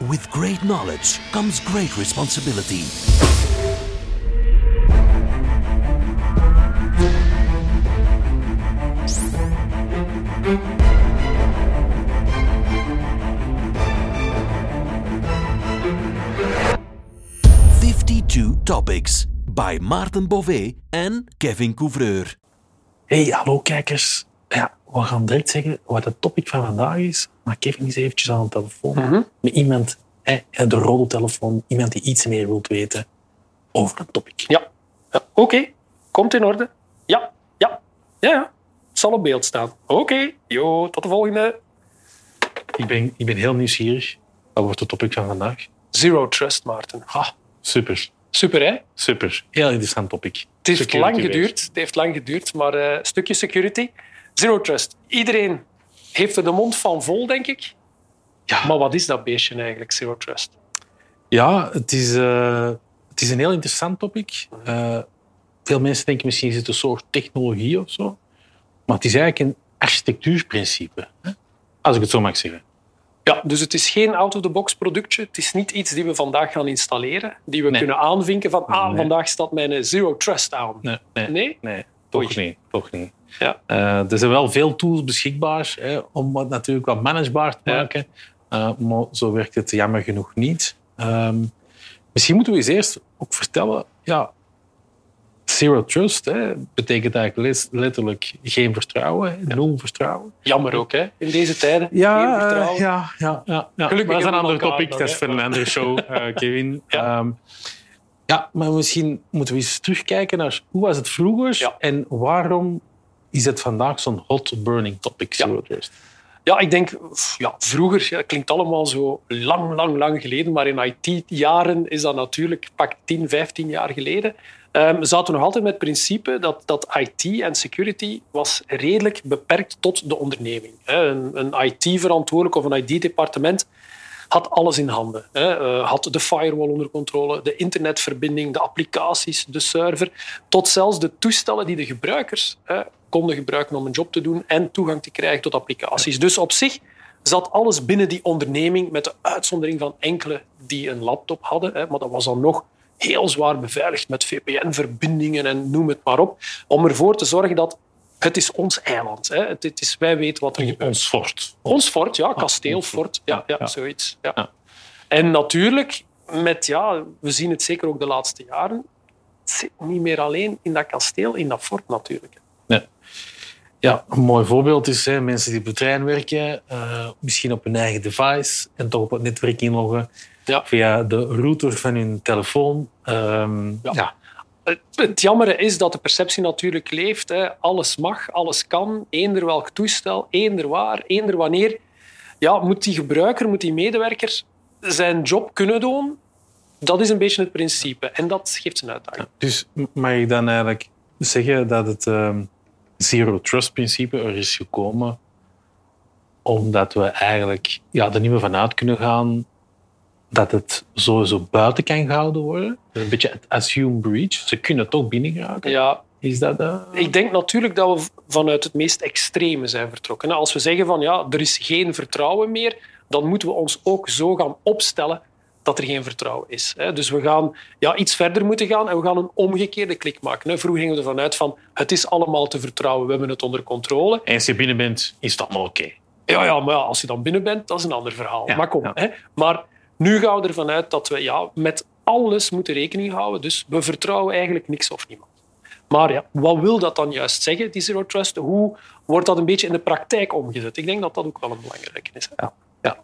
With great knowledge comes great responsibility. Fifty-two topics by Maarten Bové en Kevin Couvreur. Hey, hallo kijkers. Ja, we gaan direct zeggen wat het topic van vandaag is. Maar Kevin is eventjes aan de telefoon met iemand, hè, de rode telefoon, iemand die iets meer wilt weten over het topic. Ja. ja. Oké, komt in orde. Ja, ja, ja, ja. Het zal op beeld staan. Oké, jo, tot de volgende. Ik ben, ik ben heel nieuwsgierig. Wat wordt het topic van vandaag? Zero trust, Maarten. Ah, super. Super, hè? Super. Heel interessant topic. Het heeft Security lang geduurd. Het heeft lang geduurd, maar eh, een stukje security. Zero trust. Iedereen heeft er de mond van vol, denk ik. Ja. Maar wat is dat beestje eigenlijk, zero trust? Ja, het is, eh, het is een heel interessant topic. Eh, veel mensen denken misschien is het een soort technologie of zo. Maar het is eigenlijk een architectuurprincipe. Hè? Als ik het zo mag zeggen. Ja, dus het is geen out-of-the-box productje. Het is niet iets die we vandaag gaan installeren, die we Nee. kunnen aanvinken van ah, Nee. vandaag staat mijn zero trust aan. Nee, nee, Nee? Toch niet. Toch niet. Ja. Eh, er zijn wel veel tools beschikbaar hè, om het natuurlijk wat managebaar te Ja. maken. Eh, maar zo werkt het jammer genoeg niet. Ehm, misschien moeten we eens eerst ook vertellen... Ja, zero trust hè, betekent eigenlijk letterlijk geen vertrouwen. Nul vertrouwen. Jammer ook, hè? In deze tijden. Geen Ja, vertrouwen. eh, ja, ja, ja, ja. Gelukkig maar dat is een ander topic. Dat is voor een andere show, Kevin. Ja. Ja, maar misschien moeten we eens terugkijken naar hoe was het vroeger Ja. en waarom is het vandaag zo'n hot burning topic, Ja. Ja, ik denk, ja, vroeger, ja, klinkt allemaal zo lang, lang, lang geleden, maar in IT-jaren is dat natuurlijk pak 10, 15 jaar geleden. Ehm zaten we nog altijd met het principe dat, dat IT en security was redelijk beperkt tot de onderneming. Een, een IT-verantwoordelijk of een IT-departement had alles in handen. Hè. Eh, had de firewall onder controle, de internetverbinding, de applicaties, de server, tot zelfs de toestellen die de gebruikers hè, konden gebruiken om een job te doen en toegang te krijgen tot applicaties. Dus op zich zat alles binnen die onderneming, met de uitzondering van enkele die een laptop hadden. Hè, maar dat was dan nog heel zwaar beveiligd met VPN-verbindingen en noem het maar op, om ervoor te zorgen dat het is ons eiland. Hè. Het, het is, wij weten wat er gebeurt. Ons fort. Ons fort, ja, kasteel, ons fort. fort, ja, ja, zoiets. Ja. En natuurlijk, met, ja, we zien het zeker ook de laatste jaren, het zit niet meer alleen in dat kasteel, in dat fort natuurlijk. Nee. Ja, een mooi voorbeeld is hè, mensen die op de trein werken, eh, misschien op hun eigen device en toch op het netwerk inloggen Ja. via de router van hun telefoon. Ehm, Ja. ja. Het, jammere is dat de perceptie natuurlijk leeft. Hè. Alles mag, alles kan, eender welk toestel, eender waar, eender wanneer. Ja, moet die gebruiker, moet die medewerker zijn job kunnen doen? Dat is een beetje het principe. En dat geeft zijn uitdaging. Dus mag ik dan eigenlijk zeggen dat het ehm, zero trust principe er is gekomen omdat we eigenlijk ja, er niet meer vanuit kunnen gaan dat het sowieso buiten kan gehouden worden. Dus een beetje het assume breach. Ze kunnen toch binnengeraken. Ja, Is dat... eh, Ik denk natuurlijk dat we vanuit het meest extreme zijn vertrokken. Als we zeggen van ja, er is geen vertrouwen meer, dan moeten we ons ook zo gaan opstellen dat er geen vertrouwen is. Dus we gaan ja, iets verder moeten gaan en we gaan een omgekeerde klik maken. Vroeger gingen we ervan uit van het is allemaal te vertrouwen, we hebben het onder controle. En als je binnen bent, is dat maar oké. Ja, ja, maar als je dan binnen bent, dat is een ander verhaal. Ja, maar kom, ja. hè. Maar nu gaan we ervan uit dat we ja, met alles moeten rekening houden. Dus we vertrouwen eigenlijk niks of niemand. Maar ja, wat wil dat dan juist zeggen, die zero trust? Hoe wordt dat een beetje in de praktijk omgezet? Ik denk dat dat ook wel een belangrijke is. hè. Ja.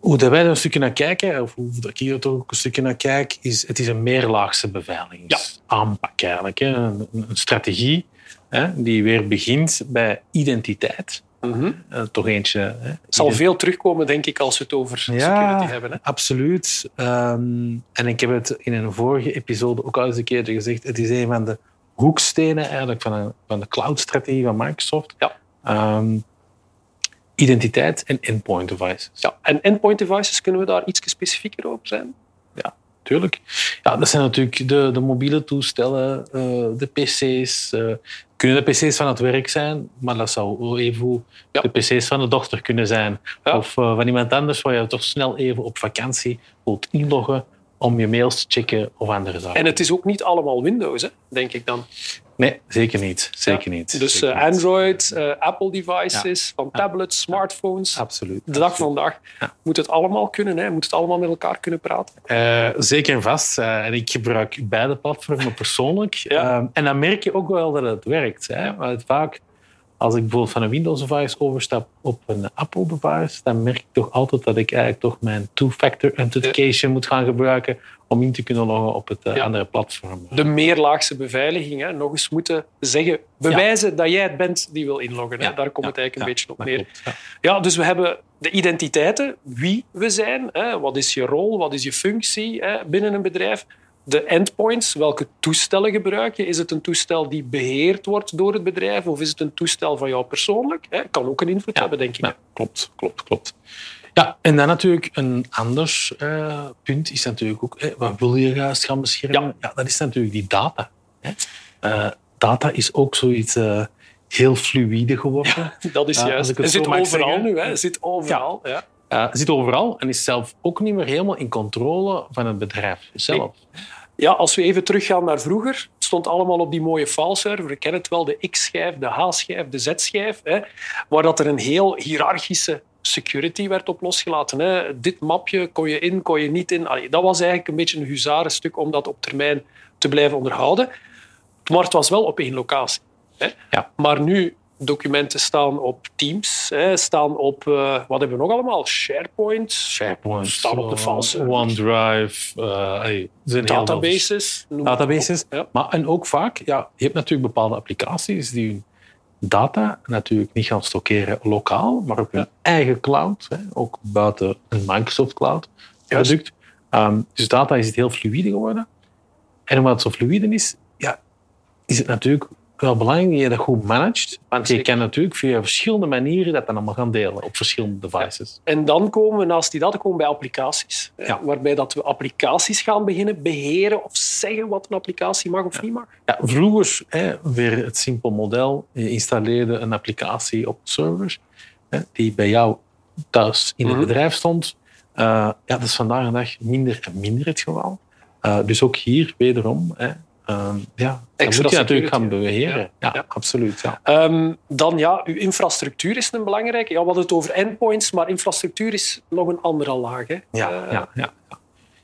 Hoe dat wij er een stukje naar kijken, of hoe dat ik hier toch ook een stukje naar kijk, is het is een meerlaagse beveiligingsaanpak eigenlijk. Hè. Een, een strategie hè, die weer begint bij identiteit. Mhm. Eh, toch eentje. Hè. Het zal veel terugkomen, denk ik, als we het over security hebben. Hè. absoluut. Ehm, en ik heb het in een vorige episode ook al eens een keer gezegd. Het is een van de hoekstenen eigenlijk van, een, van de cloud-strategie van Microsoft. Ja. Ehm, identiteit en endpoint devices. Ja, en endpoint devices, kunnen we daar iets specifieker over zijn? Ja. tuurlijk. Ja, dat zijn natuurlijk de, de mobiele toestellen, eh, de pc's. eh, kunnen de pc's van het werk zijn, maar dat zou even Ja. de pc's van de dochter kunnen zijn. Ja. Of eh, van iemand anders waar je toch snel even op vakantie wilt inloggen om je mails te checken of andere zaken. En het is ook niet allemaal Windows, hè, denk ik dan. Nee, zeker niet. Zeker Ja. niet. Dus Zeker eh. Android, eh, Apple devices, van tablets, smartphones. Absoluut. De dag van vandaag moet het allemaal kunnen, hè? moet het allemaal met elkaar kunnen praten. Eh, zeker en vast. En ik gebruik beide platformen persoonlijk. Ja. Eh, en dan merk je ook wel dat het werkt. Hè? Want vaak, als ik bijvoorbeeld van een Windows-device overstap op een Apple-device, dan merk ik toch altijd dat ik eigenlijk toch mijn two-factor authentication moet gaan gebruiken om in te kunnen loggen op het eh, Ja. andere platform. De meerlaagse beveiliging, hè? nog eens moeten zeggen, bewijzen dat jij het bent die wil inloggen. Hè? Daar komt het eigenlijk een beetje op neer. klopt. Ja, dus we hebben de identiteiten, wie we zijn, hè, wat is je rol, wat is je functie hè, binnen een bedrijf. De endpoints, welke toestellen gebruik je? Is het een toestel die beheerd wordt door het bedrijf of is het een toestel van jou persoonlijk? Hè? Kan ook een invloed Ja. hebben, denk ik. Ja, klopt, klopt, klopt. Ja, en dan natuurlijk een ander eh, punt is natuurlijk ook, wat wil je juist gaan beschermen? Ja. dat is natuurlijk die data. Hè. Eh, data is ook zoiets eh, heel fluïde geworden. Dat is juist. het zit overal zeggen. nu. Hè? Het zit overal. Ja. Eh, zit overal en is zelf ook niet meer helemaal in controle van het bedrijf zelf. Ja, als we even teruggaan naar vroeger, het stond allemaal op die mooie fileserver. We kennen het wel, de X-schijf, de H-schijf, de Z-schijf, hè, waar dat er een heel hiërarchische security werd op losgelaten. Hè. Dit mapje kon je in, kon je niet in. Allee, dat was eigenlijk een beetje een huzarenstuk om dat op termijn te blijven onderhouden. Maar het was wel op één locatie. Hè. Ja. Maar nu, documenten staan op Teams, hè, staan op, eh, wat hebben we nog allemaal? SharePoint, SharePoint, Staan op de eh, fileserver. OneDrive, eh, hey, zijn databases. op. databases. Ja. Maar, en ook vaak, ja, je hebt natuurlijk bepaalde applicaties die hun data natuurlijk niet gaan stockeren lokaal, maar op hun eigen cloud, hè, ook buiten een Microsoft Cloud product. Ehm, dus data is het heel fluïde geworden. En omdat het zo fluïde is, ja, is het natuurlijk wel belangrijk dat je dat goed managt. Want je kan natuurlijk via verschillende manieren dat dan allemaal gaan delen op verschillende devices. En dan komen we naast die data komen bij applicaties. hè, Ja. Waarbij dat we applicaties gaan beginnen beheren of zeggen wat een applicatie mag of niet mag. Ja, vroeger, hè, weer het simpel model, je installeerde een applicatie op de server hè, die bij jou thuis in het Mhm. bedrijf stond. Eh, ja, dat is vandaag de dag minder en minder het geval. Eh, dus ook hier wederom, hè, ja, dan Extra moet je natuurlijk gaan beheren. Ja, Ja. absoluut. Ja. Ehm, dan ja, uw infrastructuur is een belangrijke. Ja, we hadden het over endpoints, maar infrastructuur is nog een andere laag. Hè. Ja, Eh, ja, ja.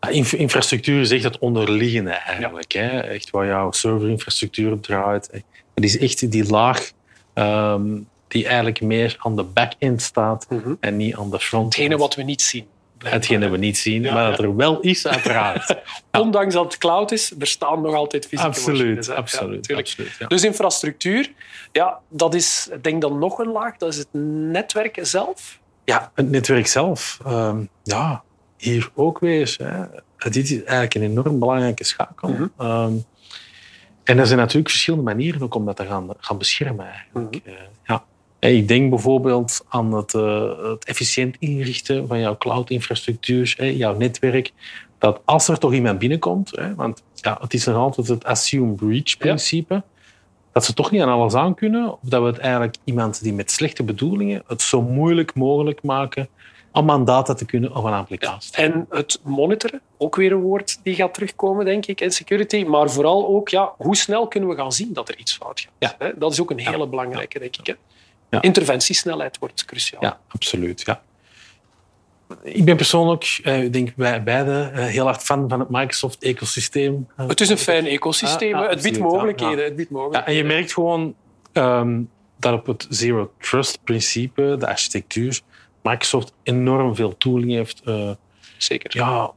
Ja, inf- infrastructuur is echt het onderliggende eigenlijk. Hè? Echt waar jouw serverinfrastructuur op draait. Het is echt die laag ehm, die eigenlijk meer aan de back-end staat Mhm. en niet aan de front. Hetgene wat we niet zien. Hetgene we niet zien, Ja, maar dat er wel is, uiteraard. Ondanks dat het cloud is, er staan nog altijd fysieke machines. absoluut, hè. Ja, absoluut. absoluut ja. Dus infrastructuur, ja, dat is, ik denk dan nog een laag, dat is het netwerk zelf. Ja, het netwerk zelf. ehm, ja, hier ook weer. Hè. Dit is eigenlijk een enorm belangrijke schakel. Mhm. Ehm, en er zijn natuurlijk verschillende manieren ook om dat te gaan, gaan beschermen. Eigenlijk. Mhm. Eh, ja. Ik denk bijvoorbeeld aan het, eh, het efficiënt inrichten van jouw cloud-infrastructuur, jouw netwerk. Dat als er toch iemand binnenkomt, hè, want ja, het is nog altijd het assume breach-principe, dat ze toch niet aan alles aan kunnen, of dat we het eigenlijk iemand die met slechte bedoelingen het zo moeilijk mogelijk maken om aan data te kunnen of een applicatie. En het monitoren, ook weer een woord die gaat terugkomen, denk ik, en security. Maar vooral ook, ja, hoe snel kunnen we gaan zien dat er iets fout gaat? Ja. Dat is ook een hele belangrijke, denk ik. Hè? Ja. Interventiesnelheid wordt cruciaal. Ja, absoluut. Ja. Ik ben persoonlijk, eh, ik denk wij beide, eh, heel hard fan van het Microsoft-ecosysteem. Het is een fijn ecosysteem. Hè. het biedt mogelijkheden. Ja. Het biedt Ja, mogelijkheden. en je merkt gewoon ehm, dat op het Zero Trust principe, de architectuur, Microsoft enorm veel tooling heeft eh, Zeker. ja,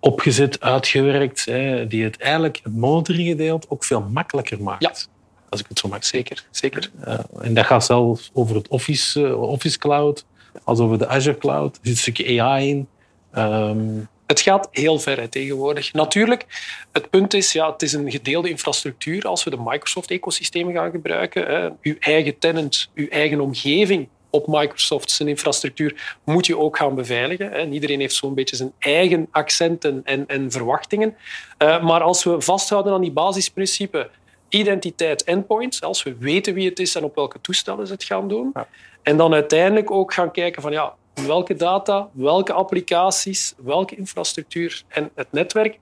opgezet, uitgewerkt, hè, die het eigenlijk het monitoringgedeelte ook veel makkelijker maakt. Als ik het zo mag zeggen. Zeker. Zeker. Eh, en dat gaat zelfs over het Office, eh, Office Cloud, als over de Azure Cloud. Er zit een stukje AI in. Ehm, Het gaat heel ver hè, tegenwoordig. Natuurlijk, het punt is, ja, het is een gedeelde infrastructuur als we de Microsoft-ecosysteem gaan gebruiken. Hè. Uw eigen tenant, uw eigen omgeving op Microsoft zijn infrastructuur moet je ook gaan beveiligen. Hè. Iedereen heeft zo'n beetje zijn eigen accenten en, en verwachtingen. Uh, maar als we vasthouden aan die basisprincipe identiteit endpoints, als we weten wie het is en op welke toestellen ze het gaan doen, ja. en dan uiteindelijk ook gaan kijken van ja, welke data, welke applicaties, welke infrastructuur en het netwerk,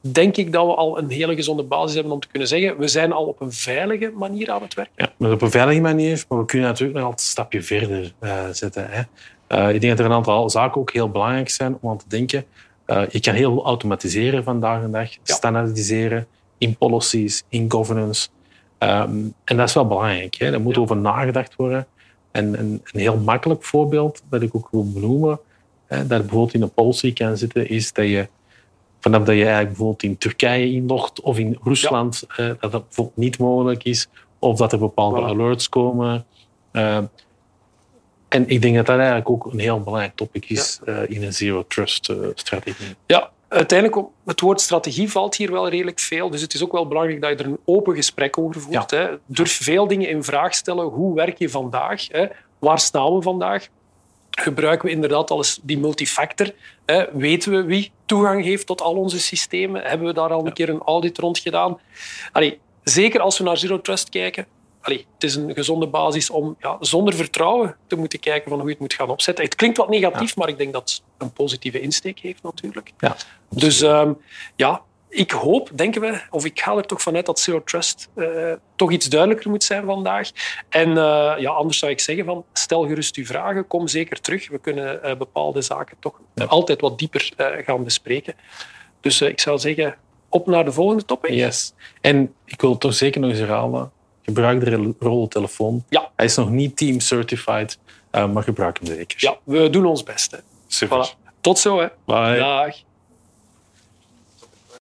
denk ik dat we al een hele gezonde basis hebben om te kunnen zeggen we zijn al op een veilige manier aan het werken. Ja, op een veilige manier, maar we kunnen natuurlijk nog altijd een stapje verder uh, zetten. Hè. Uh, ik denk dat er een aantal zaken ook heel belangrijk zijn om aan te denken. Uh, je kan heel veel automatiseren vandaag de dag, ja. standaardiseren in policies, in governance. Um, en dat is wel belangrijk. Hè. Daar moet ja. over nagedacht worden. En een, een, heel makkelijk voorbeeld dat ik ook wil benoemen, hè, dat bijvoorbeeld in een policy kan zitten, is dat je vanaf dat je eigenlijk bijvoorbeeld in Turkije inlogt of in Rusland, ja. uh, dat dat bijvoorbeeld niet mogelijk is, of dat er bepaalde voilà. alerts komen. Uh, en ik denk dat dat eigenlijk ook een heel belangrijk topic is ja. uh, in een zero trust strategie. Ja, uiteindelijk, het woord strategie valt hier wel redelijk veel. Dus het is ook wel belangrijk dat je er een open gesprek over voert. Ja. Hè. Durf veel dingen in vraag stellen. Hoe werk je vandaag? Hè? Waar staan we vandaag? Gebruiken we inderdaad alles die multifactor? Hè? Weten we wie toegang heeft tot al onze systemen? Hebben we daar al een keer een audit rond gedaan? Allee, zeker als we naar Zero Trust kijken, Allee, het is een gezonde basis om ja, zonder vertrouwen te moeten kijken van hoe je het moet gaan opzetten. Het klinkt wat negatief, ja. maar ik denk dat het een positieve insteek heeft natuurlijk. Ja, dus um, ja, ik hoop, denken we, of ik ga er toch vanuit dat Zero Trust uh, toch iets duidelijker moet zijn vandaag. En uh, ja, anders zou ik zeggen van stel gerust uw vragen, kom zeker terug. We kunnen uh, bepaalde zaken toch ja. altijd wat dieper gaan bespreken. Dus ik zou zeggen, op naar de volgende topic. Yes. En ik wil toch zeker nog eens herhalen, gebruik de roltelefoon. Ja. Hij is nog niet team certified, uh, maar gebruik hem zeker. Ja, we doen ons best. Hè. Super. Voilà. Tot zo. Hè. Bye. Dag.